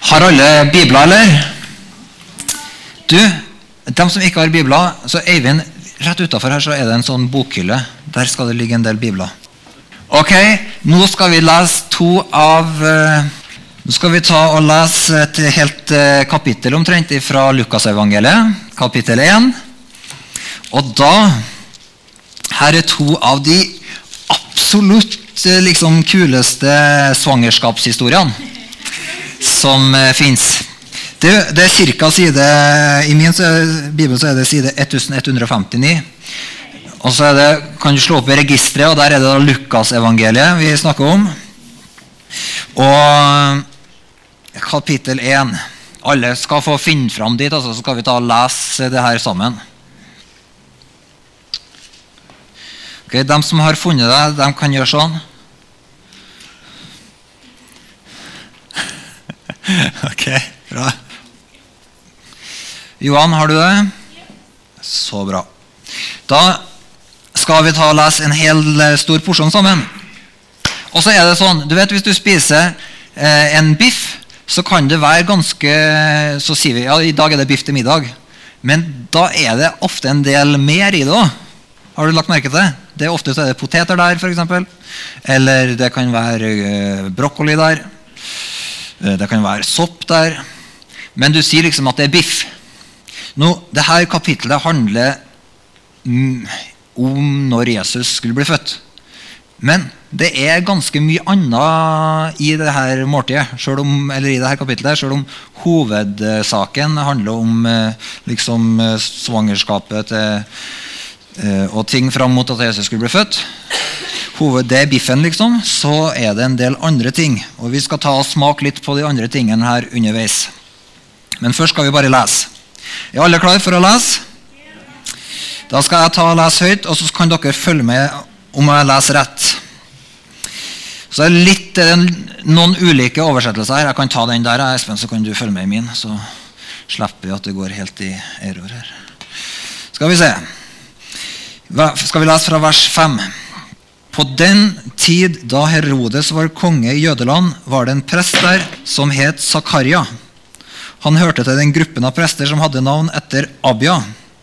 Har alle bibler, eller? Du, dem som ikke har bibler, så Eivind, rett utafor her så er det en sånn bokhylle. Der skal det ligge en del bibler. Ok, nå skal vi lese to av eh, Nå skal vi ta og lese et helt eh, kapittel omtrent fra Lukasevangeliet, kapittel 1. Og da Her er to av de absolutt eh, liksom, kuleste svangerskapshistoriene som uh, fins. Det, det, er cirka side I min bibel så er det side 1159. Og så det, kan du slå opp i registeret, og der er det da Lukasevangeliet vi snakker om. Og kapittel 1. Alle skal få finne fram dit, altså, så skal vi ta og lese det her sammen. Okay, de som har funnet det, de kan gjøre sånn. ok, bra. Johan, har du det? Så bra. Da skal vi ta og lese en hel eh, stor porsjon sammen. Og så er det sånn, du vet Hvis du spiser eh, en biff, så kan det være ganske Så sier vi ja, i dag er det biff til middag. Men da er det ofte en del mer i det òg. Har du lagt merke til det? Det er Ofte så er det poteter der, f.eks. Eller det kan være eh, brokkoli der. Eh, det kan være sopp der. Men du sier liksom at det er biff. Nå, Dette kapittelet handler mm, om når Jesus skulle bli født. Men det er ganske mye annet i dette måltidet, om, eller i dette kapittelet, selv om hovedsaken handler om eh, liksom, eh, svangerskapet til, og ting fram mot at Jesus skulle bli født hoved, det er biffen, liksom, så er det en del andre ting. Og Vi skal ta og smake litt på de andre tingene her underveis. Men først skal vi bare lese. Er alle klare for å lese? Da skal jeg ta og lese høyt, og så kan dere følge med om jeg leser rett. Så er det litt, noen ulike oversettelser her. Jeg kan ta den der, Espen, så kan du følge med i min. Så slipper vi at det går helt i error her. Skal vi se. Skal vi lese fra vers 5? På den tid da Herodes var konge i Jødeland, var det en prest der som het Zakaria. Han hørte til den gruppen av prester som hadde navn etter Abia.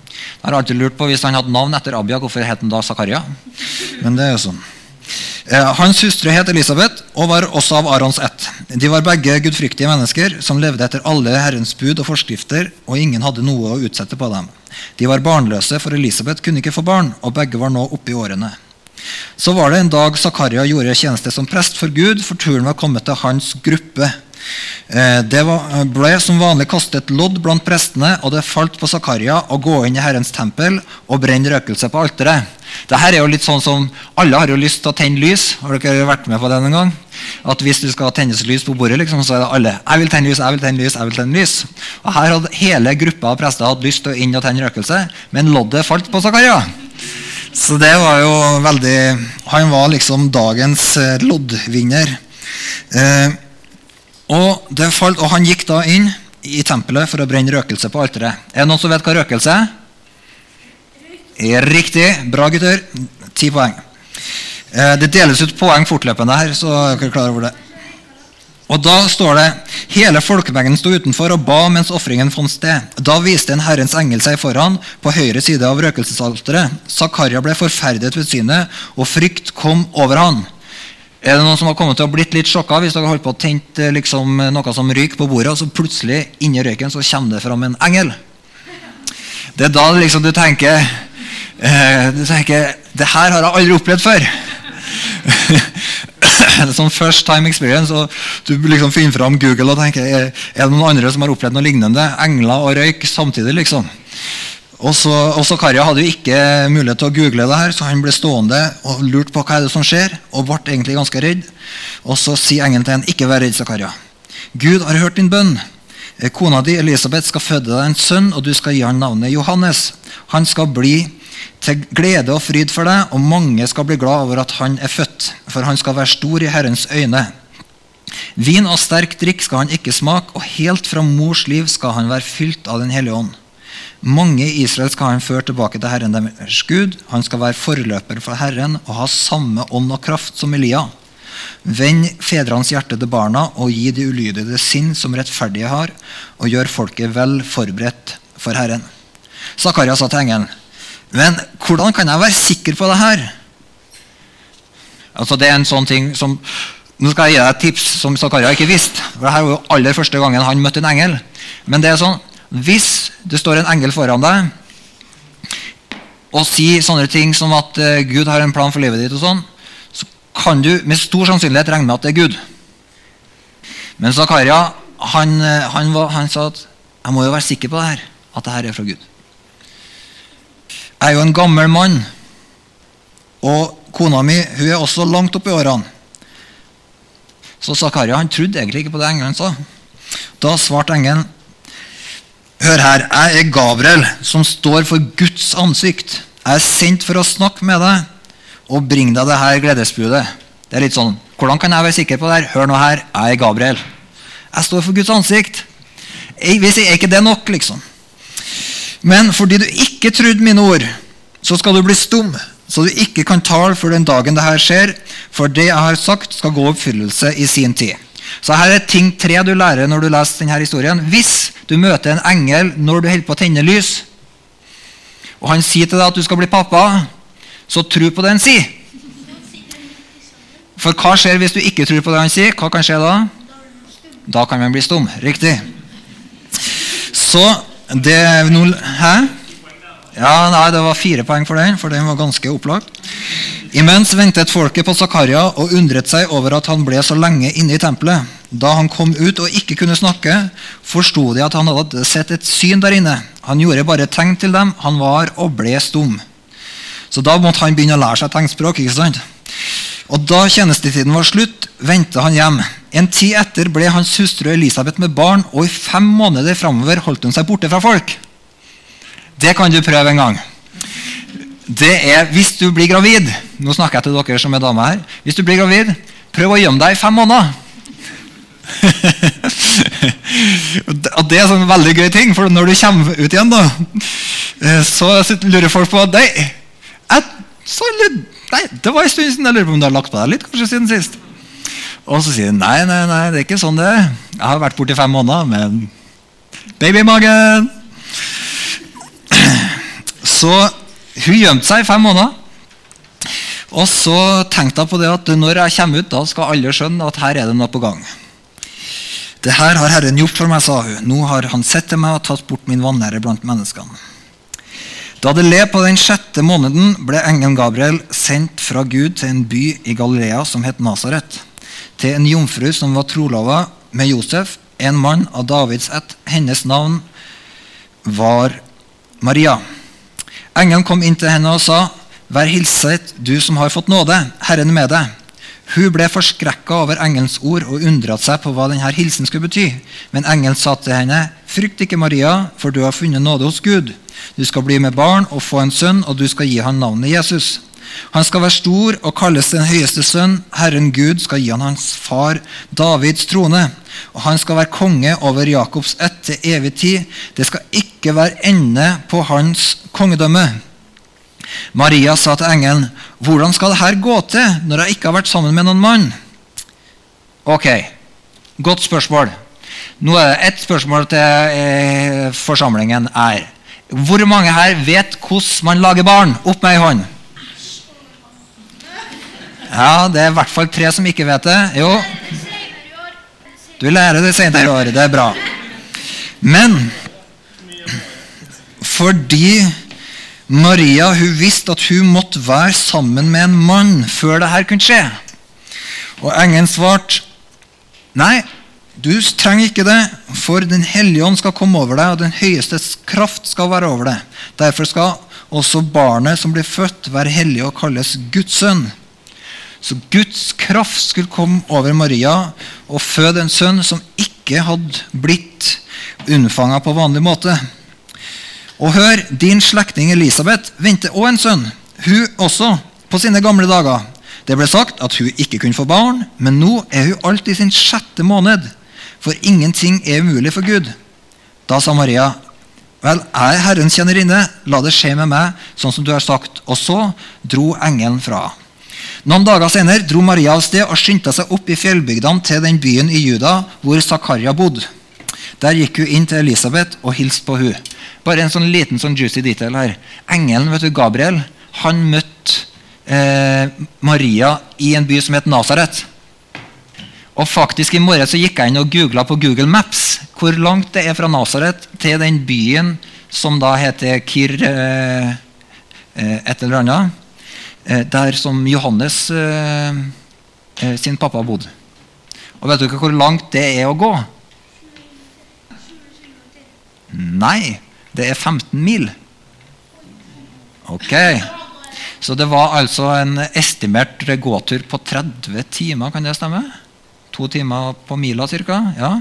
Jeg har alltid lurt på Hvis han hadde navn etter Abia, hvorfor het han da Zakaria? Men det er jo sånn. Eh, hans hustru het Elisabeth og var også av Arons ett. De var begge gudfryktige mennesker som levde etter alle Herrens bud og forskrifter, og ingen hadde noe å utsette på dem. De var barnløse, for Elisabeth kunne ikke få barn, og begge var nå oppe i årene. Så var det en dag Zakaria gjorde tjeneste som prest for Gud, for turen var kommet til hans gruppe. Eh, det ble som vanlig kastet lodd blant prestene, og det falt på Zakaria å gå inn i Herrens tempel og brenne røkelse på alteret. Dette er jo litt sånn som, Alle har jo lyst til å tenne lys. Har dere vært med på det en gang? At Hvis du skal tennes lys på bordet, liksom, så er det alle. Jeg vil tenne lys, jeg vil tenne lys, jeg vil tenne lys. Og Her hadde hele gruppa av prester hatt lyst til å inn og tenne røkelse, men loddet falt på Zakaria. Så det var jo veldig Han var liksom dagens eh, loddvinner. Eh, og, falt, og, han gikk da inn i tempelet for å brenne røkelse på alteret. Er det noen som vet hva røkelse er? Riktig. Bra, gutter. Ti poeng. Eh, det deles ut poeng fortløpende her, så er dere klar over det. Og Da står det hele folkemengden sto utenfor og ba mens ofringen fant sted. Da viste en Herrens engel seg foran på høyre side av røkelsesalteret. Zakaria ble forferdet ved synet, og frykt kom over han. Er det noen som har kommet til å blitt litt sjokka hvis dere holdt på å tent eh, liksom, noe som ryker på bordet, og så plutselig inni røyken så kommer det fram en engel? Det er da liksom du tenker eh, Du tenker Det her har jeg aldri opplevd før. en sånn first time experience. og Du liksom finner fram Google og tenker er det noen andre som har opplevd noe lignende. Engler og røyk samtidig. liksom. Og også Karja hadde jo ikke mulighet til å google det her, så han ble stående og lurte på hva er det som skjer, og ble egentlig ganske redd. Og så sier engelen til ham, ikke vær redd, Zakaria. Gud har hørt din bønn. Kona di Elisabeth skal føde deg en sønn, og du skal gi ham navnet Johannes. Han skal bli til glede og fryd for deg, og mange skal bli glad over at han er født, for han skal være stor i Herrens øyne. Vin og sterk drikk skal han ikke smake, og helt fra mors liv skal han være fylt av Den hellige ånd. Mange i Israel skal han føre tilbake til Herren deres Gud. Han skal være forløper for Herren og ha samme ånd og kraft som Elia. Vend fedrenes hjerte til barna og gi de ulydige det sinn som rettferdige har, og gjør folket vel forberedt for Herren. Zakaria sa til engelen, men hvordan kan jeg være sikker på det her? Altså Det er en sånn ting som Nå skal jeg gi deg et tips som Zakaria ikke visste. Dette var jo aller første gangen han møtte en engel. Men det er sånn, hvis det står en engel foran deg og sier sånne ting som at uh, Gud har en plan for livet ditt, og sånn, så kan du med stor sannsynlighet regne med at det er Gud. Men Zakaria han, eh, han, han, sa at jeg må jo være sikker på det her, at det her er fra Gud. Jeg er jo en gammel mann, og kona mi hun er også langt oppe i årene. Så Zakaria han trodde egentlig ikke på det engelen sa. Da svarte engelen Hør her, jeg er Gabriel, som står for Guds ansikt. Jeg er sendt for å snakke med deg og bringe deg det her gledesbudet. Det er litt sånn, Hvordan kan jeg være sikker på det her? Hør nå her, jeg er Gabriel. Jeg står for Guds ansikt. Hvis jeg, er ikke det nok, liksom? Men fordi du ikke trodde mine ord, så skal du bli stum, så du ikke kan tale før den dagen det her skjer, for det jeg har sagt, skal gå oppfyllelse i sin tid. Så her er ting tre du lærer når du leser denne historien. Hvis du møter en engel når du holder på å tenne lys, og han sier til deg at du skal bli pappa, så tro på det han sier. For hva skjer hvis du ikke tror på det han sier? Hva kan skje da? Da kan man bli stum. Riktig. Så det no, Hæ? Ja, nei, Det var fire poeng for den, for den var ganske opplagt. Imens ventet folket på Zakaria og undret seg over at han ble så lenge inne i tempelet. Da han kom ut og ikke kunne snakke, forsto de at han hadde sett et syn der inne. Han gjorde bare tegn til dem. Han var og ble stum. Så da måtte han begynne å lære seg tegnspråk. ikke sant? Og Da tjenestetiden var slutt, vendte han hjem. En tid etter ble hans hustru Elisabeth med barn, og i fem måneder framover holdt hun seg borte fra folk. Det kan du prøve en gang det er hvis du blir gravid Nå snakker jeg til dere som er damer her. Hvis du blir gravid, prøv å gjemme deg i fem måneder. og Det er en sånn veldig gøy ting, for når du kommer ut igjen, da, eh, så lurer folk på deg. Jeg, så, nei, Det var en stund siden. Jeg lurer på om du har lagt på deg litt kanskje siden sist. Og så sier hun nei, nei, nei, det er ikke sånn det. Jeg har vært borte i fem måneder med babymagen! Så hun gjemte seg i fem måneder. Og så tenkte jeg på det at når jeg kommer ut, da skal alle skjønne at her er det noe på gang. Det her har Herren gjort for meg, sa hun. Nå har Han sett til meg og tatt bort min vanære blant menneskene. Da det le på den sjette måneden, ble engelen Gabriel sendt fra Gud til en by i Galilea som het Nasaret, til en jomfru som var trolova med Josef, en mann av Davids ett. Hennes navn var Maria. Engelen kom inn til henne og sa, 'Vær hilset, du som har fått nåde. Herren med deg.' Hun ble forskrekka over engelens ord og undret seg på hva denne hilsen skulle bety. Men engelen sa til henne, 'Frykt ikke, Maria, for du har funnet nåde hos Gud.' 'Du skal bli med barn og få en sønn, og du skal gi ham navnet Jesus.' Han skal være stor og kalles den høyeste sønn. Herren Gud skal gi han hans far Davids trone. Og han skal være konge over Jakobs ett til evig tid. Det skal ikke være ende på hans kongedømme. Maria sa til engelen, 'Hvordan skal det her gå til når jeg ikke har vært sammen med noen mann?' Ok, godt spørsmål. Nå er det ett spørsmål til eh, forsamlingen. er, Hvor mange her vet hvordan man lager barn? Opp med ei hånd. Ja, det er i hvert fall tre som ikke vet det. Jo. Du lærer det senere i år. Det er bra. Men fordi Maria hun visste at hun måtte være sammen med en mann før dette kunne skje. Og engelen svarte nei, du trenger ikke det, for Den hellige ånd skal komme over deg, og den høyestes kraft skal være over deg. Derfor skal også barnet som blir født, være hellig og kalles Guds sønn. Så Guds kraft skulle komme over Maria og føde en sønn som ikke hadde blitt unnfanga på vanlig måte. Og hør, din slektning Elisabeth venter også en sønn, hun også, på sine gamle dager. Det ble sagt at hun ikke kunne få barn, men nå er hun alt i sin sjette måned. For ingenting er umulig for Gud. Da sa Maria, Vel, jeg er Herrens kjennerinne, la det skje med meg sånn som du har sagt. Og så dro engelen fra. Noen dager senere dro Maria av sted og skyndte seg opp i fjellbygdene til den byen i Juda hvor Zakaria bodde. Der gikk hun inn til Elisabeth og hilste på hun. Bare en sånn liten sånn juicy detail her. Engelen, vet du, Gabriel, han møtte eh, Maria i en by som het Nasaret. Og faktisk I morgen så gikk jeg inn og googla på Google Maps hvor langt det er fra Nasaret til den byen som da heter Kir eh, eh et eller annet. Eh, der som Johannes eh, eh, sin pappa bodde. Og vet du ikke hvor langt det er å gå? Nei, det er 15 mil. Ok. Så det var altså en estimert gåtur på 30 timer, kan det stemme? To timer på mila ca. Ja.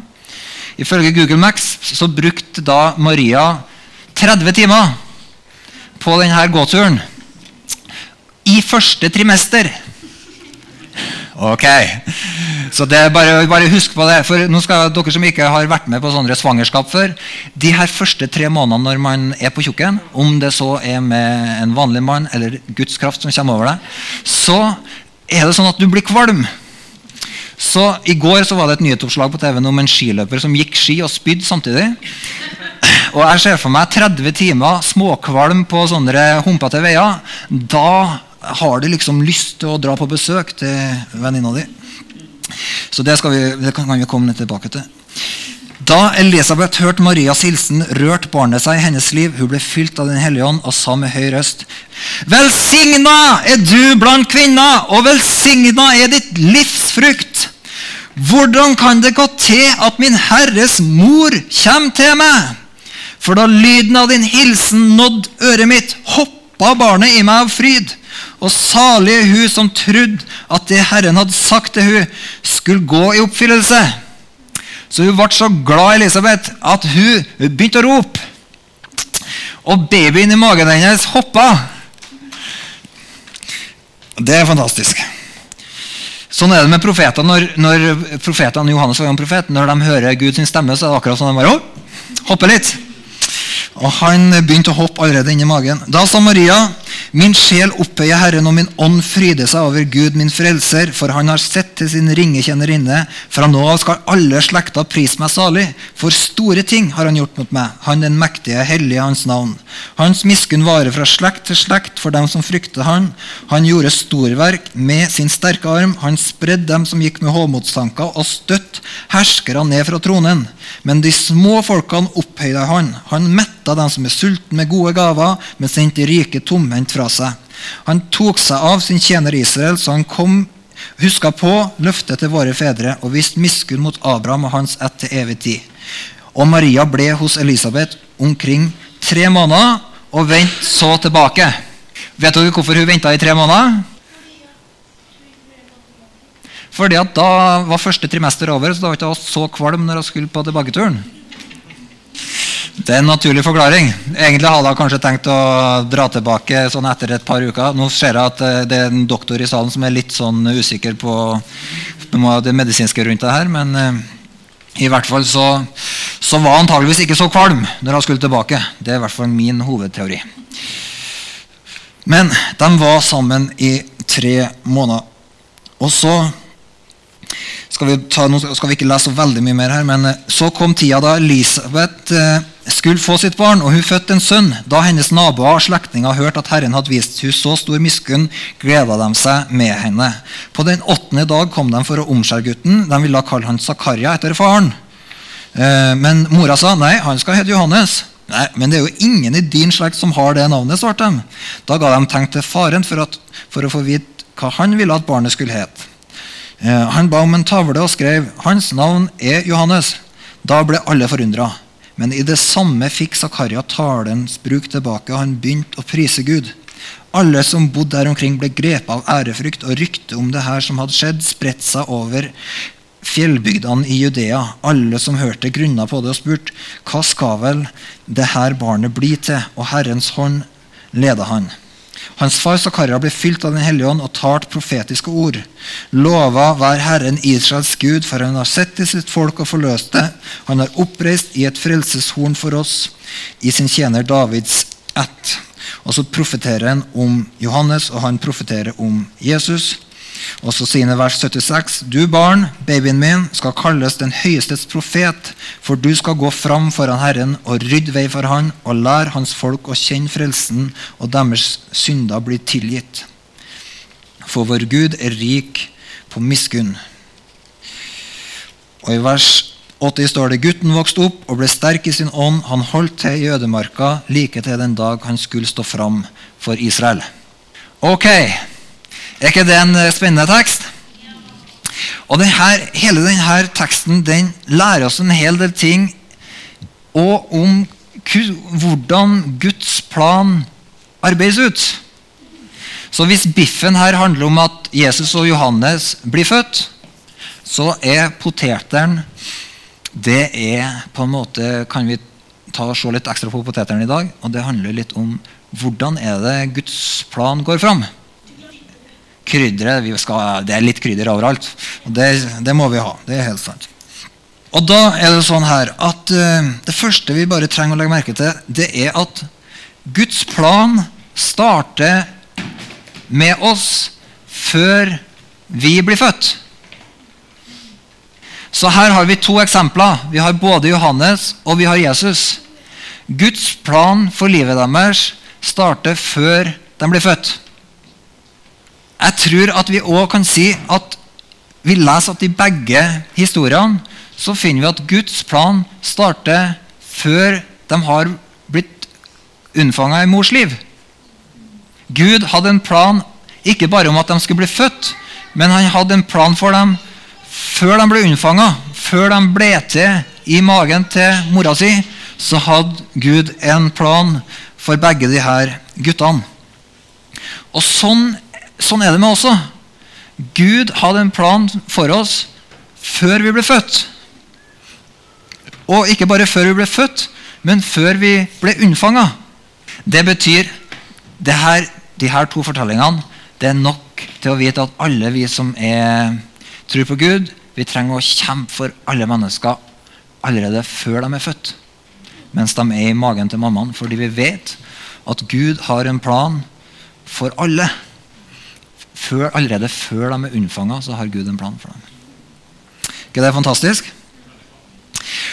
Ifølge Google Max så brukte da Maria 30 timer på denne gåturen i første trimester. Ok. Så det er bare, bare husk på det. For nå skal dere som ikke har vært med på sånne svangerskap før De her første tre månedene når man er på tjukken, om det så er med en vanlig mann eller Guds kraft som kommer over deg, så er det sånn at du blir kvalm. Så I går så var det et nyhetsoppslag på TV om en skiløper som gikk ski og spydde samtidig. Og Jeg ser for meg 30 timer småkvalm på sånne humpete veier. Da har du liksom lyst til å dra på besøk til venninna di. Så det, vi, det, kan vi komme tilbake til. Da Elisabeth hørte Marias hilsen, rørte barnet seg i hennes liv. Hun ble fylt av Den hellige ånd og sa med høy røst.: Velsigna er du blant kvinner, og velsigna er ditt livsfrukt. Hvordan kan det gå til at min Herres mor kommer til meg? For da lyden av din hilsen nådde øret mitt, hoppa barnet i meg av fryd. Og salig hun som trodde at det Herren hadde sagt til hun skulle gå i oppfyllelse. Så hun ble så glad Elisabeth, at hun begynte å rope. Og babyen i magen hennes hoppa. Det er fantastisk. Sånn er det med profeter. Når, når profetene Johannes var en profet, når de hører Guds stemme, så er det akkurat sånn at de bare hopper litt. Og Han begynte å hoppe allerede inni magen. Da sa Maria Min sjel opphøyer Herren, og min ånd fryder seg over Gud, min frelser, for han har sett til sin ringe kjennerinne. Fra nå av skal alle slekter prise meg salig, for store ting har han gjort mot meg, han den mektige, hellige hans navn. Hans miskunn varer fra slekt til slekt for dem som frykter han. Han gjorde storverk med sin sterke arm, han spredde dem som gikk med hovmodstanker, og støtt herskerne ned fra tronen. Men de små folkene opphøyde han. Han metta dem som er sultne med gode gaver, men sendte rike tomhendt fra seg. Han tok seg av sin tjener Israel, så han kom, huska på løftet til våre fedre og viste miskunn mot Abraham og hans ett til evig tid. Og Maria ble hos Elisabeth omkring tre måneder og vendte så tilbake. Vet dere hvorfor hun venta i tre måneder? Fordi at Da var første trimester over, så da var ikke så kvalm når jeg skulle på tilbaketuren. Det er en naturlig forklaring. Egentlig hadde jeg kanskje tenkt å dra tilbake sånn etter et par uker. Nå ser jeg at eh, det er en doktor i salen som er litt sånn usikker på det medisinske rundt det her. Men uh, i hvert fall så, så var han antageligvis ikke så kvalm når jeg skulle tilbake. Det er i hvert fall min hovedteori. Men de var sammen i tre måneder. Og så skal vi, nå skal vi ikke lese så veldig mye mer her, men eh, så kom tida da Elisabeth eh, skulle få sitt barn, og hun fødte en sønn. Da hennes naboer og slektninger hørte at Herren hadde vist hun så stor miskunn, gleda de seg med henne. På den åttende dag kom de for å omskjære gutten. De ville kalle han Zakaria etter faren. Eh, men mora sa nei, han skal hete Johannes. Nei, Men det er jo ingen i din slekt som har det navnet, svarte de. Da ga de tegn til faren for, at, for å få vite hva han ville at barnet skulle hete. Eh, han ba om en tavle og skrev 'Hans navn er Johannes'. Da ble alle forundra. Men i det samme fikk Zakaria talens bruk tilbake, og han begynte å prise Gud. Alle som bodde der omkring, ble grepet av ærefrykt, og ryktet om det her som hadde skjedd, spredte seg over fjellbygdene i Judea. Alle som hørte, grunna på det og spurte hva skal vel det her barnet bli til? Og Herrens hånd leda han. Hans far Zakaria ble fylt av Den hellige ånd og talte profetiske ord. Lova vær Herren Israels Gud, for han har sett til sitt folk og forløst det. Han har oppreist i et frelseshorn for oss, i sin tjener Davids ett. Og så profeterer han om Johannes, og han profeterer om Jesus. Og så sier han i vers 76.: Du barn, babyen min, skal kalles den høyestes profet, for du skal gå fram foran Herren og rydde vei for Han og lære Hans folk å kjenne frelsen, og deres synder blir tilgitt. For vår Gud er rik på miskunn. Og i vers 80 står det gutten vokste opp og ble sterk i sin ånd. Han holdt til i ødemarka like til den dag han skulle stå fram for Israel. Ok, er ikke det en spennende tekst? Og denne, Hele denne teksten den lærer oss en hel del ting og om hvordan Guds plan arbeides ut. Så hvis biffen her handler om at Jesus og Johannes blir født, så er poteteren det er på en måte Kan vi ta og se litt ekstra på poteteren i dag? Og det handler litt om hvordan er det Guds plan går fram. Krydderet Det er litt krydder overalt. og det, det, må vi ha. Det er helt sant. Og da er det sånn her at uh, Det første vi bare trenger å legge merke til, det er at Guds plan starter med oss før vi blir født. Så her har vi to eksempler. Vi har både Johannes og vi har Jesus. Guds plan for livet deres starter før de blir født. Jeg tror at vi òg kan si at vi leser at i begge historiene så finner vi at Guds plan starter før de har blitt unnfanga i mors liv. Gud hadde en plan ikke bare om at de skulle bli født, men han hadde en plan for dem før de ble unnfanga, før de ble til i magen til mora si, så hadde Gud en plan for begge de her guttene. Og sånn, sånn er det med også. Gud hadde en plan for oss før vi ble født. Og ikke bare før vi ble født, men før vi ble unnfanga. Det betyr det her, de her to fortellingene det er nok til å vite at alle vi som er, tror på Gud, vi trenger å kjempe for alle mennesker allerede før de er født. Mens de er i magen til mammaen. Fordi vi vet at Gud har en plan for alle. Før, allerede før de er unnfanga, så har Gud en plan for dem. ikke det er fantastisk?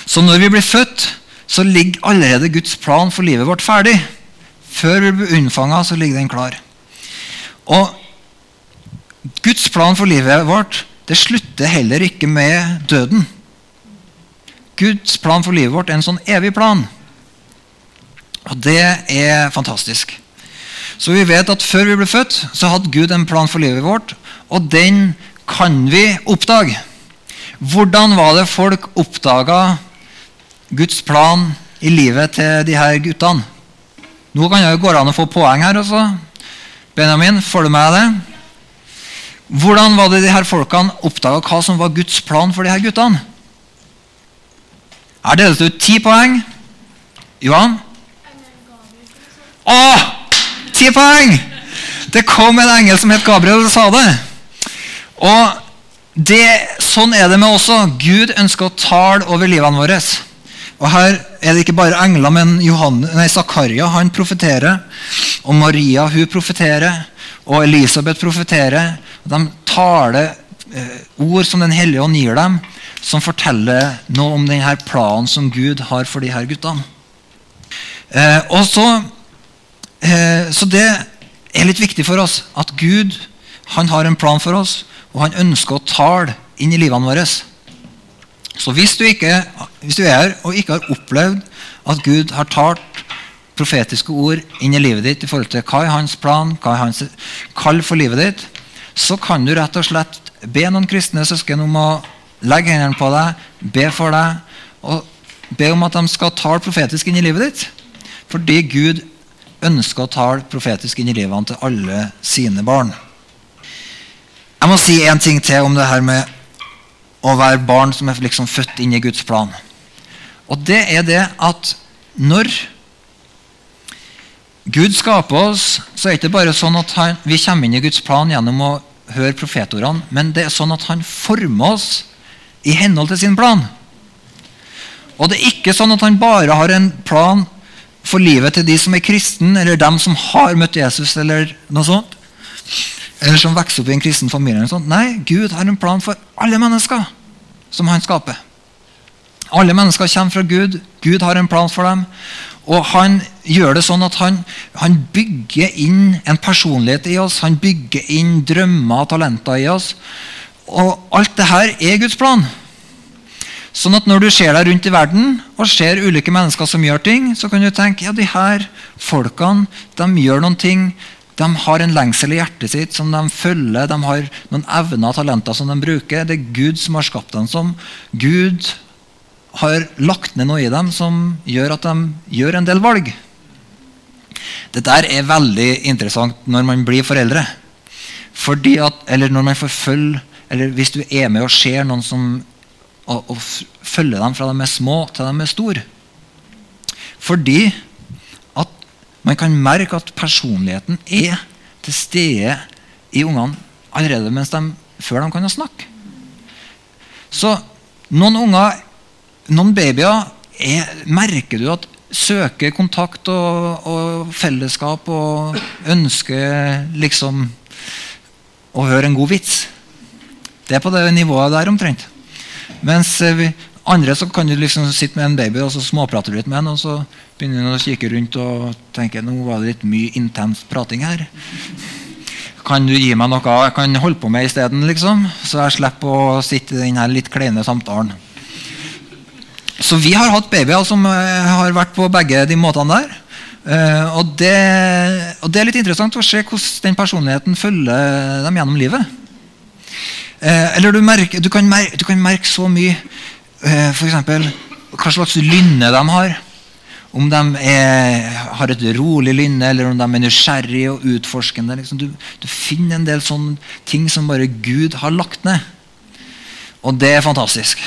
Så når vi blir født, så ligger allerede Guds plan for livet vårt ferdig. Før vi blir unnfanga, så ligger den klar. Og Guds plan for livet vårt det slutter heller ikke med døden. Guds plan for livet vårt er en sånn evig plan. Og det er fantastisk. Så vi vet at før vi ble født, så hadde Gud en plan for livet vårt, og den kan vi oppdage. Hvordan var det folk oppdaga Guds plan i livet til de her guttene? Nå kan det gå an å få poeng her også. Benjamin, får du med det? Hvordan var det de her folkene oppdaga hva som var Guds plan for de her guttene? Her deles det ut ti poeng. Johan? Å! Ti poeng! Det kom en engel som het Gabriel og sa det. Og det, Sånn er det med også. Gud ønsker å tale over livene våre. Og Her er det ikke bare engler, men Zakaria han profeterer. Og Maria hun profeterer. Og Elisabeth profeterer. De taler eh, ord som Den hellige ånd gir dem, som forteller noe om denne planen som Gud har for de her guttene. Eh, og så, eh, så det er litt viktig for oss at Gud han har en plan for oss, og han ønsker å tale inn i livene våre. Så hvis du, ikke, hvis du er her og ikke har opplevd at Gud har talt profetiske ord inn i livet ditt i forhold til hva er hans plan, hva er hans kall for livet ditt, så kan du rett og slett be noen kristne søsken om å legge hendene på deg, be for deg, og be om at de skal tale profetisk inn i livet ditt. Fordi Gud ønsker å tale profetisk inn i livene til alle sine barn. Jeg må si en ting til om det her med å være barn som er liksom født inn i Guds plan. Og det er det at når Gud skaper oss, så er det ikke bare sånn at han, vi kommer inn i Guds plan gjennom å høre profetordene, men det er sånn at han former oss i henhold til sin plan. Og det er ikke sånn at han bare har en plan for livet til de som er kristen, eller dem som har møtt Jesus, eller noe sånt. eller som vokser opp i en kristen familie. Sånn. Nei, Gud har en plan for alle mennesker som han skaper. Alle mennesker kommer fra Gud. Gud har en plan for dem. Og han gjør det sånn at han, han, bygger inn en personlighet i oss. Han bygger inn drømmer og talenter i oss. Og alt det her er Guds plan. Sånn at når du ser deg rundt i verden og ser ulike mennesker som gjør ting, så kan du tenke ja, de her folkene de gjør noen ting. De har en lengsel i hjertet sitt som de følger. De har noen evner og talenter som de bruker. Det er Gud som har skapt dem som. Gud har lagt ned noe i dem som gjør at de gjør en del valg. Det der er veldig interessant når man blir foreldre. Fordi at, eller når man får følge, eller hvis du er med og ser noen som og, og følge dem fra de er små til de er store. Fordi at man kan merke at personligheten er til stede i ungene allerede de, før de kan snakke. Så noen unger noen babyer er, merker du at søker kontakt og, og, fellesskap og ønsker liksom å høre en god vits. Det er på det nivået der omtrent. Mens eh, vi, andre så kan du liksom sitte med en baby og så småprater litt med den, og så begynner du å kikke rundt og tenke nå var det litt mye intens prating her. Kan du gi meg noe jeg kan holde på med isteden, liksom? Så jeg slipper å sitte i denne litt kleine samtalen. Så vi har hatt babyer som eh, har vært på begge de måtene der. Uh, og, det, og, det, er litt interessant å se hvordan den personligheten følger dem gjennom livet. Uh, eller du, merker, du, kan merke, du, kan merke, så mye eh, f.eks. hva slags lynne de har. Om de er, har et rolig lynne, eller om de er nysgjerrige og utforskende. Liksom. Du, du, finner en del sånne ting som bare Gud har lagt ned. Og det er fantastisk.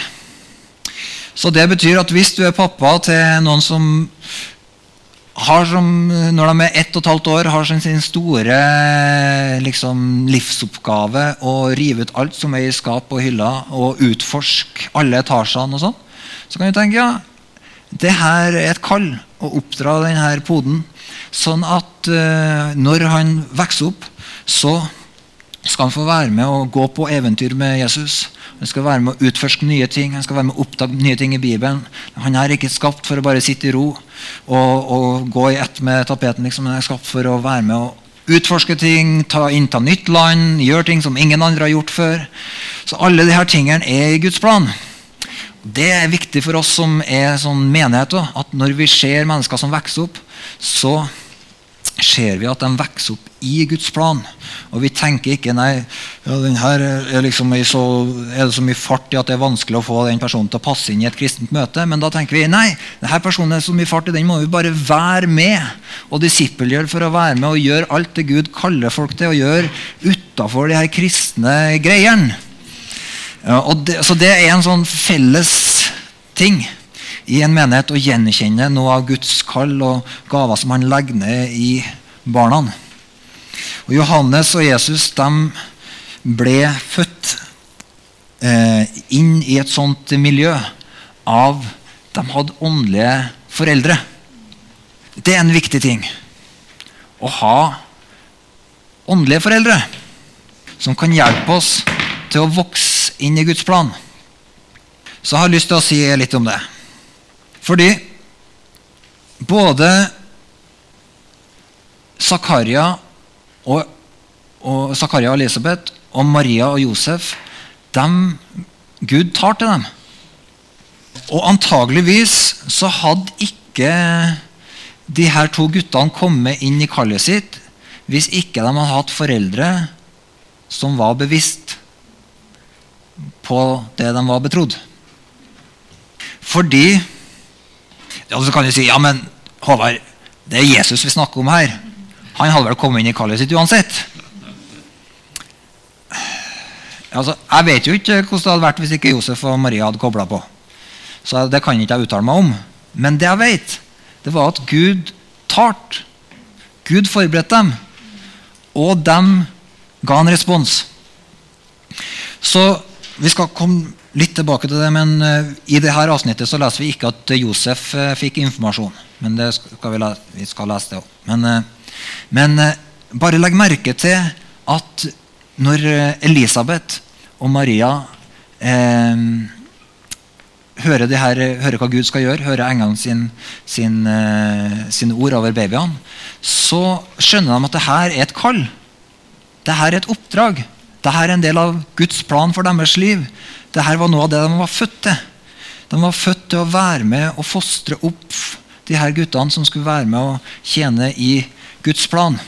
Så det betyr at hvis du er pappa til noen som har som, når de er ett og et halvt år, har som sin store liksom, livsoppgave å rive ut alt som er i skap og hyller, og utforske alle etasjene og sånn, så kan du tenke ja, det her er et kall å oppdra denne poden, sånn at uh, når han vokser opp, så skal han få være med og gå på eventyr med Jesus. Han skal være med å utforske nye ting, han skal være med å oppdage nye ting i Bibelen. Han er ikke skapt for å bare sitte i ro og, og gå i ett med tapeten. Liksom. Den er skapt for å være med å utforske ting, ta, innta nytt land, gjøre ting som ingen andre har gjort før. Så alle disse tingene er i Guds plan. Det er viktig for oss som er sånn menighet, at når vi ser mennesker som vokser opp, så ser vi at de vokser opp i Guds plan. Og vi tenker ikke nei, ja, her er, liksom så, er, det så mye fart i at det er vanskelig å få den personen til å passe inn i et kristent møte. Men da tenker vi nei, denne personen er så mye fart i den må vi bare være med og disippelgjøre for å være med og gjøre alt det Gud kaller folk til å gjøre utafor de her kristne greiene. Ja, det, så det er en sånn felles ting i en menighet å gjenkjenne noe av Guds kall og gaver som han legger ned i barna. Og Johannes og Jesus de ble født eh, inn i et sånt miljø av De hadde åndelige foreldre. Det er en viktig ting. Å ha åndelige foreldre som kan hjelpe oss til å vokse inn i Guds plan. Så jeg har lyst til å si litt om det. Fordi både Zakaria og, og, Zakaria og Elisabeth og Maria og Josef dem, Gud tar til dem. Og antageligvis så hadde ikke de her to guttene kommet inn i kallet sitt hvis ikke de hadde hatt foreldre som var bevisst på det de var betrodd. Fordi ja, Så kan du si ja, men Håvard, det er Jesus vi snakker om her. Han hadde vel kommet inn i kallet sitt uansett. Altså, jeg vet jo ikke hvordan det hadde vært hvis ikke Josef og Maria hadde kobla på. Så Det kan ikke jeg uttale meg om. Men det jeg vet, det var at Gud talte. Gud forberedte dem. Og de ga en respons. Så vi skal komme litt tilbake til det, men uh, I dette avsnittet så leser vi ikke at Josef uh, fikk informasjon. Men det skal vi, vi skal lese det òg. Men, men bare legg merke til at når eh, Elisabeth og Maria eh, hører, her, hører, hva Gud skal gjøre, hører englene sin, sin, eh, sine ord over babyene, så skjønner de at det her er et kall. Det her er et oppdrag. Det her er en del av Guds plan for deres liv. Det her var noe av det de var født til. De var født til å være med og fostre opp de her guttene som skulle være med og tjene i Guds plan.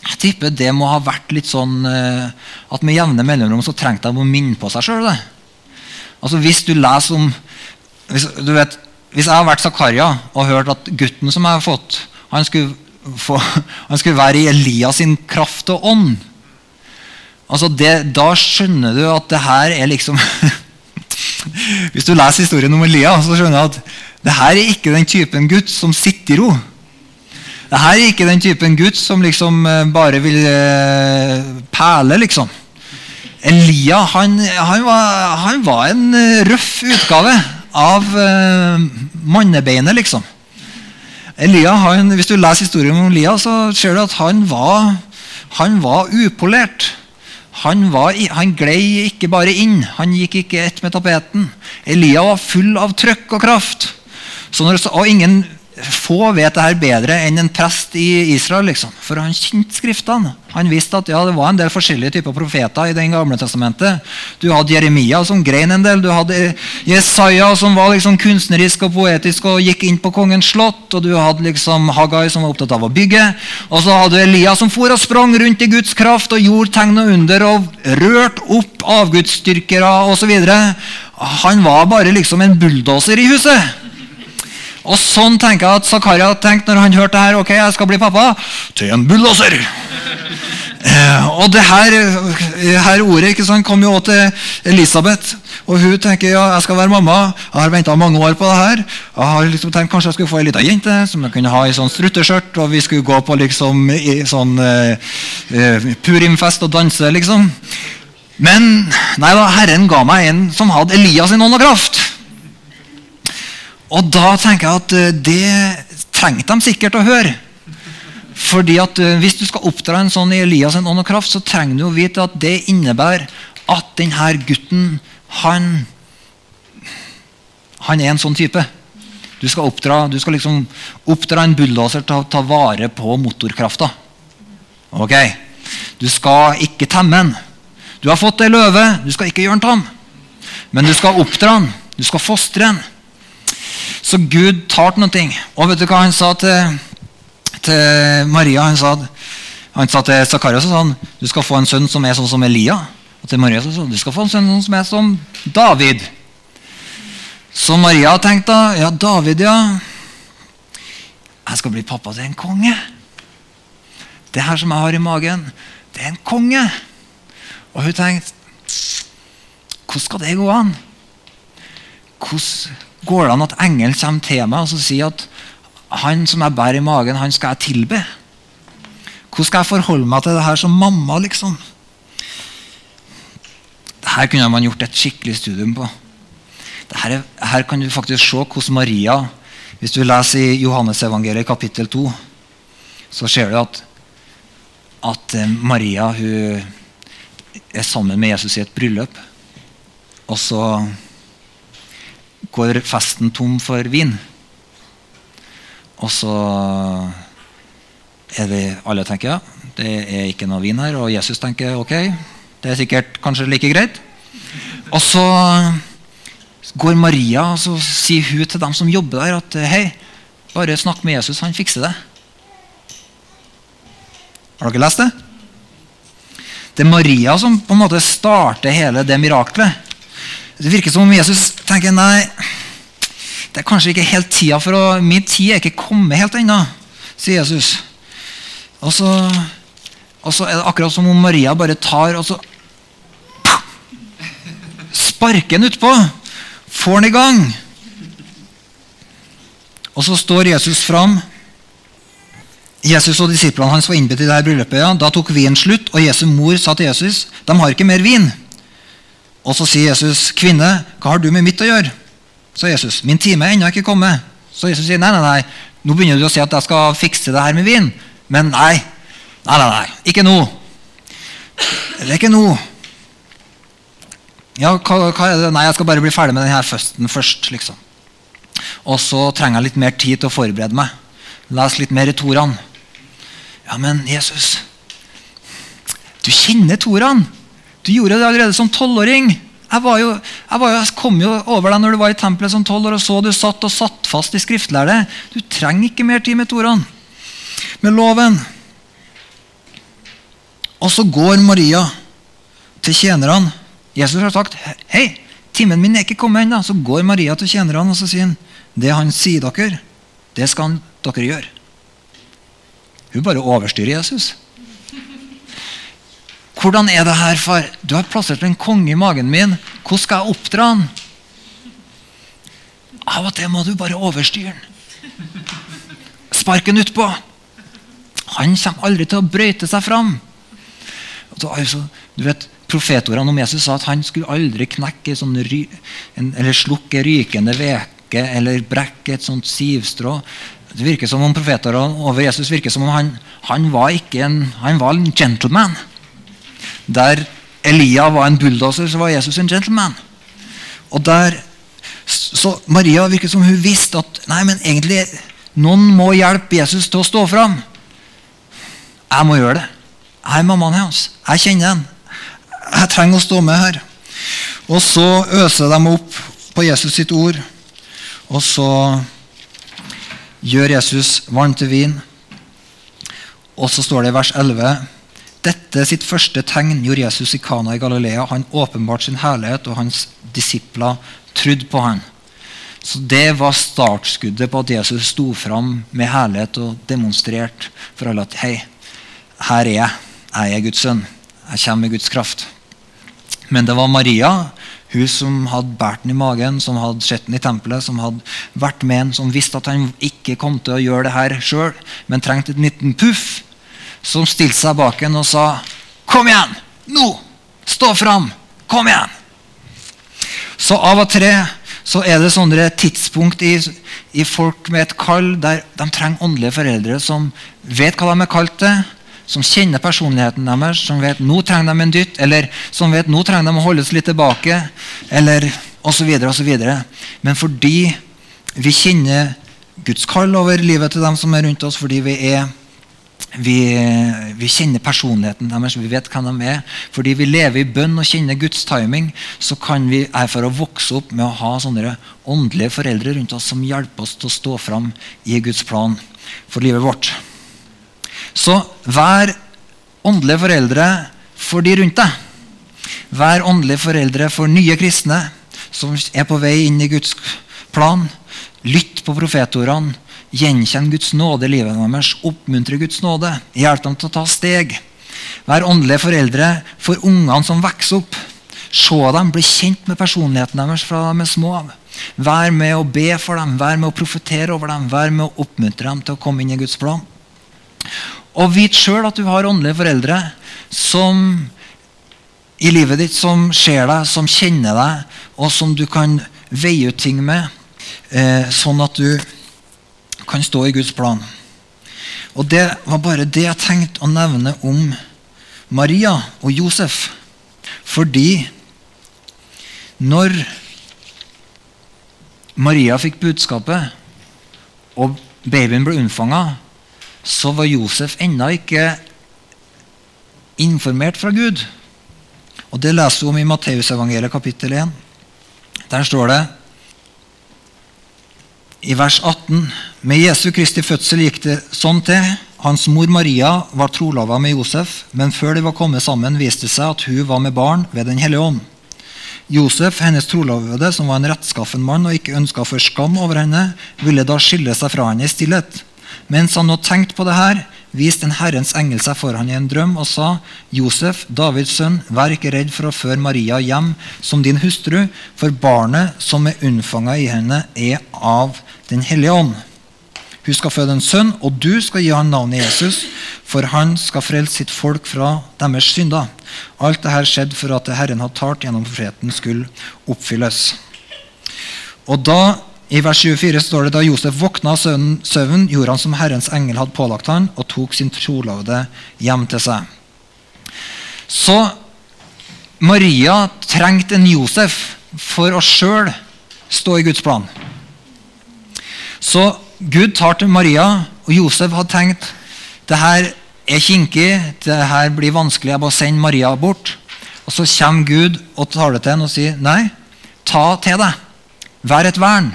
Jeg tipper det må ha vært litt sånn eh, at med jevne mellomrom så trengte de å minne på seg sjøl. Altså, hvis du leser om hvis, du vet, hvis jeg har vært Zakaria og hørt at gutten som jeg har fått, han skulle, få, han skulle være i Elias sin kraft og ånd altså det, Da skjønner du at det her er liksom Hvis du leser historien om Elia, så skjønner du at det her er ikke den typen gutt som sitter i ro. Det her er ikke den typen gutt som liksom eh, bare vil pæle, perle, liksom. Elia han, han, var, han var, en eh, røff utgave av mannebeinet, liksom. Elia, han, Hvis du leser historien om Elia, så ser du at han var, han var upolert. Han, var, han glei ikke bare inn, han gikk ikke ett med tapeten. Elia var full av trøkk og kraft. Når, og ingen få vet det her bedre enn en prest i Israel. Liksom. For han kjente Skriftene. Han visste at ja, det var en del forskjellige typer profeter i den gamle testamentet. Du hadde Jeremia som grein en del. Du hadde Jesaja som var liksom kunstnerisk og poetisk og gikk inn på kongens slott. Og du hadde liksom Hagai som var opptatt av å bygge. Og så hadde du Elia som for og sprang rundt i Guds kraft og gjorde tegn og under og rørte opp avgudsdyrkere osv. Han var bare liksom en bulldoser i huset. Og sånn tenker jeg at Zakaria tenkte når han hørte det her. ok, jeg skal bli pappa til en bulldoser. Eh, og det her, eh, her, ordet ikke sant, kom jo også til Elisabeth. Og hun tenker ja, jeg skal være mamma. Jeg har venta mange år på det her. Jeg har liksom tenkt Kanskje jeg skulle få ei lita jente som jeg kunne ha i sånn strutteskjørt. Og vi skulle gå på liksom i sånn eh, eh, purimfest og danse, liksom. Men nei da, Herren ga meg en som hadde Elias sin ånd og kraft. Og da tenker jeg at eh, det trengte de sikkert å høre. Fordi at eh, Hvis du skal oppdra en sånn i Elias en ånd og kraft, så trenger du å vite at det innebærer at denne gutten han, han er en sånn type. Du skal oppdra, du skal liksom oppdra en bulldoser til å ta vare på motorkrafta. Ok? Du skal ikke temme den. Du har fått ei løve, du skal ikke gjøre den tam. Men du skal oppdra den. Du skal fostre den. Så Gud noen ting. Og vet du hva han sa til, til Maria? Han sa, han sa til Zakaria sånn, du skal få en sønn som er sånn som Elia. Og til Maria sa du skal få en sønn som er som David. Så Maria tenkte ja, David, ja. Jeg skal bli pappa til en konge. Det her som jeg har i magen, det er en konge. Og hun tenkte Hvordan skal det gå an? Hvordan går det an at engelen kommer til meg og sier at han som jeg bærer i magen, han skal jeg tilbe? Hvordan skal jeg forholde meg til det her som mamma? liksom? Dette kunne man gjort et skikkelig studium på. Dette, her kan du faktisk se hvordan Maria Hvis du leser i Johannesevangeliet kapittel 2, så ser du at, at eh, Maria hun er sammen med Jesus i et bryllup. Og så går festen tom for vin. Og så er det alle tenker ja, det er ikke noe vin her. Og Jesus tenker ok, det er sikkert kanskje like greit. Og så går Maria og så sier hun til dem som jobber der, at hei, bare snakk med Jesus, han fikser det. Har dere lest det? Det er Maria som på en måte starter hele det miraklet. Det virker som om Jesus tenker nei, det er kanskje ikke helt tida for å Min tid er ikke kommet helt ennå, sier Jesus. Og så, og så, er det akkurat som om Maria bare tar og så Sparker den utpå. Får den i gang. Og så står Jesus fram. Jesus og disiplene hans var innbudt i dette bryllupet. Ja. Da tok vinen slutt, og Jesu mor sa til Jesus de har ikke mer vin. Og så sier Jesus, 'Kvinne, hva har du med mitt å gjøre?' Så Jesus, 'Min time er ennå ikke kommet.' Så Jesus sier, 'Nei, nei, nei, nå begynner du å si at jeg skal fikse det her med vin.' Men nei, nei, nei, nei ikke nå. Det er ikke nå. Ja, hva, hva, er det? Nei, jeg skal bare bli ferdig med denne føsten først. liksom. Og så trenger jeg litt mer tid til å forberede meg. Les litt mer i Toraen. Ja, men Jesus, du kjenner Toraen. Du gjorde det allerede som tolvåring. Jeg, jeg, jeg kom jo over deg når du var i tempelet som tolv år og så du satt og satt fast i skriftlærde. Du trenger ikke mer tid med Toraen. Med loven. Og så går Maria til tjenerne. Jesus har sagt hei, timen min er ikke kommet ennå. Så går Maria til tjenerne og så sier han, det han sier dere, det skal dere gjøre. Hun bare overstyrer Jesus. Hvordan er det her, far? Du har plassert en konge i magen min. Hvordan skal jeg oppdra han? Av og til må du bare overstyre han. Spark han utpå. Han kommer aldri til å brøyte seg fram. Altså, du vet, Profetordene om Jesus sa at han skulle aldri knekke sånn ry, en, eller slukke rykende veke eller brekke et sånt sivstrå. Det virker som om Profetordene over Jesus virker som om han, han var en, han var en gentleman. Der Elia var en bulldoser, så var Jesus en gentleman. Og der, så Maria virket som hun visste at nei, men egentlig, noen må hjelpe Jesus til å stå fram. Jeg må gjøre det. Jeg er mammaen hans. Jeg kjenner den. Jeg trenger å stå med her. Og så øser de opp på Jesus sitt ord. Og så gjør Jesus vann til vin. Og så står det i vers 11 dette sitt første tegn gjorde Jesus i Kana i Galilea. Han åpenbarte sin herlighet, og hans disipler trodde på ham. Så Det var startskuddet på at Jesus sto fram med herlighet og demonstrerte for alle at hei, her er jeg. Jeg er Guds sønn. Jeg kommer med Guds kraft. Men det var Maria, hun som hadde båret den i magen, som hadde sett den i tempelet, som hadde vært med en, som visste at han ikke kom til å gjøre det her sjøl, men trengte et liten puff som stilte seg bak en og sa Kom igjen! Nå! Stå fram! Kom igjen! Så av og til så er det sånne tidspunkt i, i, folk med et kall der de trenger åndelige foreldre som vet hva de er kalt til, som kjenner personligheten deres, som vet nå trenger de en dytt, eller som vet nå trenger de å holdes litt tilbake, eller osv. osv. Men fordi vi kjenner Guds kall over livet til dem som er rundt oss, fordi vi er vi, vi, kjenner personligheten deres, vi vet hvem de er. Fordi vi lever i bønn og kjenner Guds timing, så kan vi erfare å vokse opp med å ha sånne åndelige foreldre rundt oss som hjelper oss til å stå fram i Guds plan for livet vårt. Så vær åndelige foreldre for de rundt deg. Vær åndelige foreldre for nye kristne som er på vei inn i Guds plan. Lytt på profetordene Gjenkjenn Guds nåde i livet deres. Oppmuntre Guds nåde. Hjelp dem til å ta steg. Vær åndelige foreldre for ungene som vokser opp. Se dem, bli kjent med personligheten deres fra de er små. Vær med å be for dem, vær med å profetere over dem, vær med å oppmuntre dem til å komme inn i Guds plan. Og vit sjøl at du har åndelige foreldre som i livet ditt som ser deg, som kjenner deg, og som du kan veie ut ting med, eh, sånn at du kan stå i Guds plan. Og Det var bare det jeg tenkte å nevne om Maria og Josef. Fordi når Maria fikk budskapet, og babyen ble unnfanga, så var Josef ennå ikke informert fra Gud. Og Det leser vi om i Matteusevangeliet kapittel 1. Der står det i vers 18 Med Jesu Kristi fødsel gikk det sånn til. Hans mor Maria var trolova med Josef, men før de var kommet sammen, viste det seg at hun var med barn ved Den hellige ånd. Josef, hennes trolovede, som var en rettskaffen mann og ikke ønska for skam over henne, ville da skille seg fra henne i stillhet. Mens han nå tenkte på det her, viste en Herrens engel seg for han i en drøm og sa, Josef, Davids sønn, vær ikke redd for å føre Maria hjem som din hustru, for barnet som er unnfanga i henne, er av Den hellige ånd. Hun skal føde en sønn, og du skal gi ham navnet Jesus, for han skal frelse sitt folk fra deres synder. Alt dette skjedde for at det Herren hadde talt gjennom profeten, skulle oppfylles. Og da i vers 24 står det da Josef våkna av søvn, gjorde han som Herrens engel hadde pålagt han, og tok sin trolovede hjem til seg. Så Maria trengte en Josef for å sjøl stå i Guds plan. Så Gud tar til Maria, og Josef hadde tenkt det her er kinkig, det her blir vanskelig, jeg bare sender Maria bort. Og Så kommer Gud og tar det til henne og sier nei, ta til deg. Vær et vern.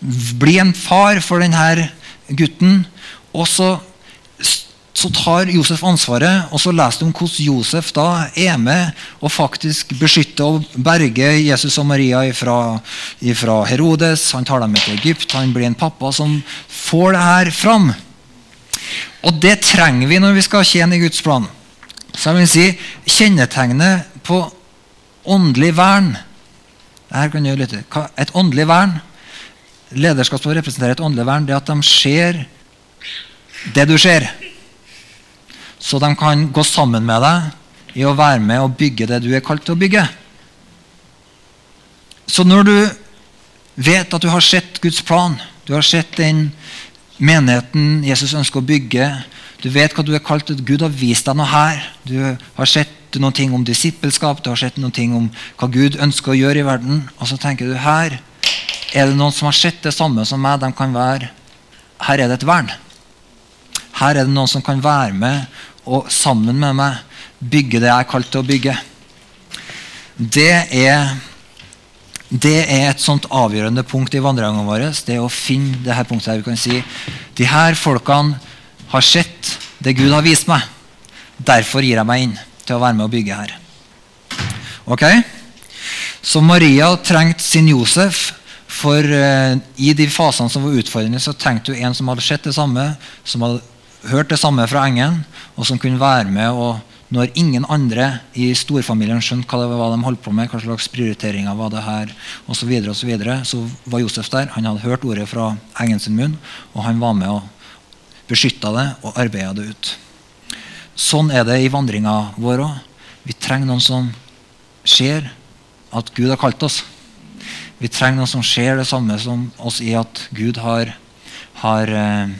Bli en far for denne gutten. Og så, så tar Josef ansvaret, og så leser du om hvordan Josef da er med og faktisk beskytter og berger Jesus og Maria fra Herodes. Han tar dem med til Egypt. Han blir en pappa som får det her fram. Og det trenger vi når vi skal tjene i Guds plan. Så jeg vil si Kjennetegnet på åndelig vern her kan du lytte. Et åndelig vern Lederskap som representerer et åndelig vern, det er at de ser det du ser. Så de kan gå sammen med deg i å være med og bygge det du er kalt til å bygge. Så når du vet at du har sett Guds plan, du har sett den menigheten Jesus ønsker å bygge, du vet hva du er kalt til, Gud har vist deg noe her. Du har sett noe om disippelskap, du har sett noe om hva Gud ønsker å gjøre i verden. Og så tenker du her er det noen som har sett det samme som meg. De kan være, her er det et vern. Her er det noen som kan være med og sammen med meg bygge det jeg er kalt til å bygge. Det er, det er et sånt avgjørende punkt i vandringen vår, Det å finne det her punktet her vi kan si de her folkene har sett det Gud har vist meg. Derfor gir jeg meg inn til å være med og bygge her. Ok? Så Maria trengte sin Josef. For uh, i de fasene som var utfordrende, så trengte du en som hadde sett det samme, som hadde hørt det samme fra engelen, og som kunne være med og når ingen andre i storfamilien skjønte hva det var de holdt på med, hva slags prioriteringer var det her, osv., så, videre, og så, videre, så var Josef der. Han hadde hørt ordet fra engelen sin munn, og han var med og beskytta det og arbeida det ut. Sånn er det i vandringa vår òg. Vi trenger noen som ser at Gud har kalt oss. Vi trenger noe som skjer, det samme som oss i at Gud har, har, eh,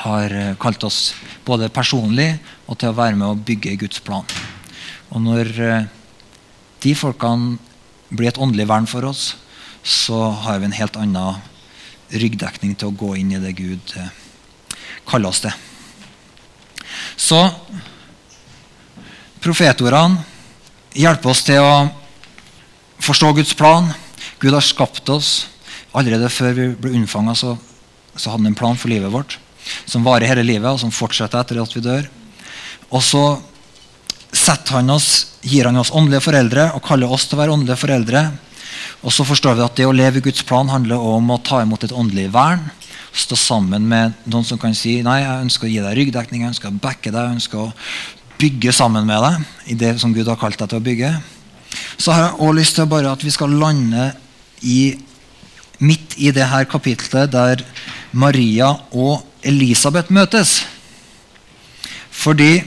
har kalt oss både personlig og til å være med å bygge Guds plan. Og når eh, de folkene blir et åndelig vern for oss, så har vi en helt annen ryggdekning til å gå inn i det Gud eh, kaller oss til. Så profetordene hjelper oss til å forstå Guds plan. Gud har skapt oss. Allerede før vi ble unnfanga, så, så, hadde han en plan for livet vårt som varer hele livet, og som fortsetter etter at vi dør. Og så han oss, gir han oss åndelige foreldre og kaller oss til å være åndelige foreldre. Og så forstår vi at det å leve i Guds plan handler om å ta imot et åndelig vern stå sammen med noen som kan si nei, jeg ønsker å gi deg ryggdekning, jeg ønsker å backe deg, jeg ønsker å bygge sammen med deg i det som Gud har kalt deg til å bygge. Så har jeg også lyst til bare at vi skal lande i, midt i det her kapitlet der Maria og Elisabeth møtes. Fordi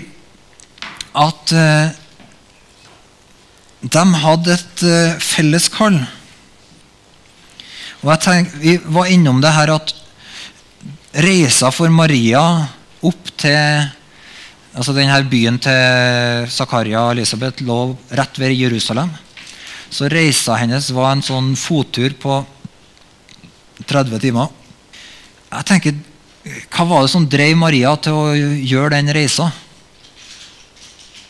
at eh, de hadde et eh, felles kall. Og jeg tenk, Vi var innom det her at reisa for Maria opp til altså denne byen til Zakaria og Elisabeth lå rett ved Jerusalem. Så reisa hennes var en sånn fottur på 30 timer. Jeg tenker, Hva var det som drev Maria til å gjøre den reisa?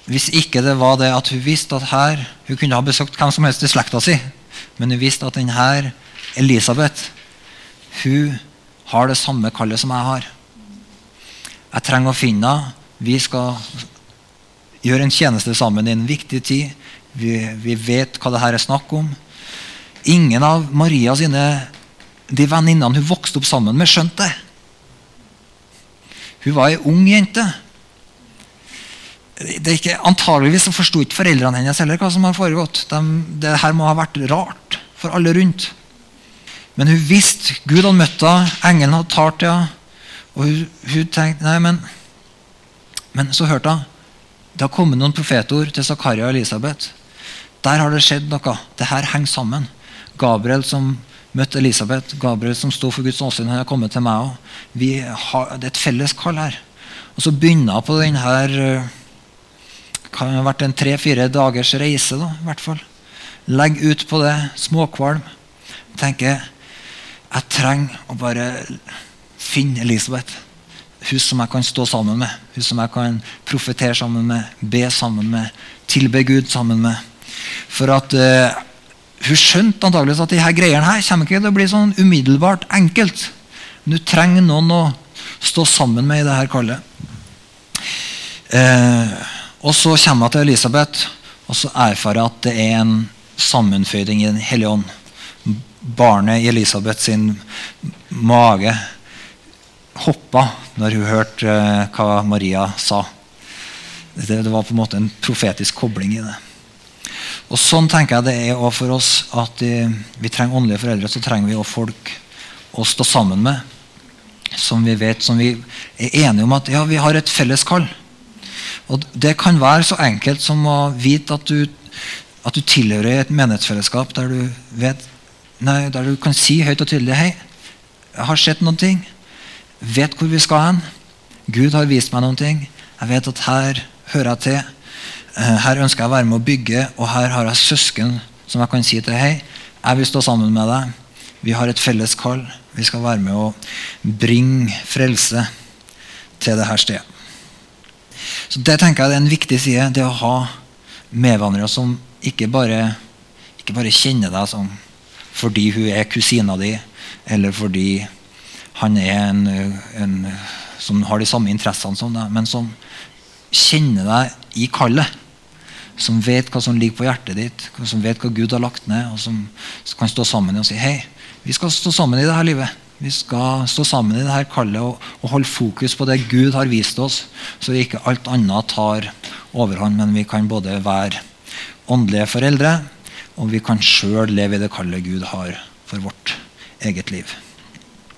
Hvis ikke det var det at hun visste at her Hun kunne ha besøkt hvem som helst i slekta si, men hun visste at denne Elisabeth hun har det samme kallet som jeg har. Jeg trenger å finne henne. Vi skal gjøre en tjeneste sammen i en viktig tid. Vi, vi vet hva det her er snakk om. Ingen av Maria sine de venninnene hun vokste opp sammen med, skjønte det. Hun var ei ung jente. Ikke, antageligvis forsto ikke foreldrene hennes heller hva som har foregått. De, det her må ha vært rart for alle rundt. Men hun visste Gud hadde møtt henne, engelen hadde talt til henne. Og hun, hun, tenkte nei, men, men så hørte hun det har kommet noen profetord til Zakaria og Elisabeth. Der har det skjedd noe. Det her henger sammen. Gabriel som møtte Elisabeth, Gabriel som sto for Guds åsyn, han har kommet til meg òg. Det er et felles kall her. Og så begynner hun på denne kan ha vært en tre-fire dagers reise. da, i hvert fall. Legg ut på det, småkvalm. Tenker jeg trenger å bare finne Elisabeth. Hun som jeg kan stå sammen med, hun som jeg kan profetere sammen med, be sammen med, tilbe Gud sammen med. For at uh, Hun skjønte antakeligvis at de her greiene her kommer ikke til å bli sånn umiddelbart enkelt. Men du trenger noen å stå sammen med i det her kallet. Uh, og så kommer jeg til Elisabeth, og så erfarer jeg at det er en sammenføyding i Den hellige ånd. Barnet i Elisabeth sin mage hoppa når hun hørte uh, hva Maria sa. Det, var på en måte en profetisk kobling i det. Og Sånn tenker jeg det er også for oss at uh, vi trenger åndelige foreldre. Så trenger vi også folk å stå sammen med. Som vi vet, som vi er enige om at ja, vi har et felles kall. Og Det kan være så enkelt som å vite at du, at du tilhører et menighetsfellesskap der du, vet, nei, der du kan si høyt og tydelig Hei, jeg har sett noen ting. Vet hvor vi skal hen. Gud har vist meg noen ting. Jeg vet at her hører jeg til. Eh, her ønsker jeg å være med å bygge, og her har jeg søsken som jeg kan si til Hei, jeg vil stå sammen med deg. Vi har et felles kall. Vi skal være med å bringe frelse til dette stedet. Så Det tenker jeg er en viktig side. Det å ha medvandrere som ikke bare, ikke bare kjenner deg som fordi hun er kusina di, eller fordi han er en, en, som har de samme interessene som deg, men som kjenner deg i kallet. Som vet hva som ligger på hjertet ditt, som vet hva Gud har lagt ned, og som kan stå sammen og si hei, vi skal stå sammen i dette livet. Vi skal stå sammen i dette kallet og, og, holde fokus på det Gud har vist oss, så ikke alt annet tar overhånd, men vi kan både være åndelige foreldre, og vi kan sjøl leve i det kallet Gud har for vårt eget liv.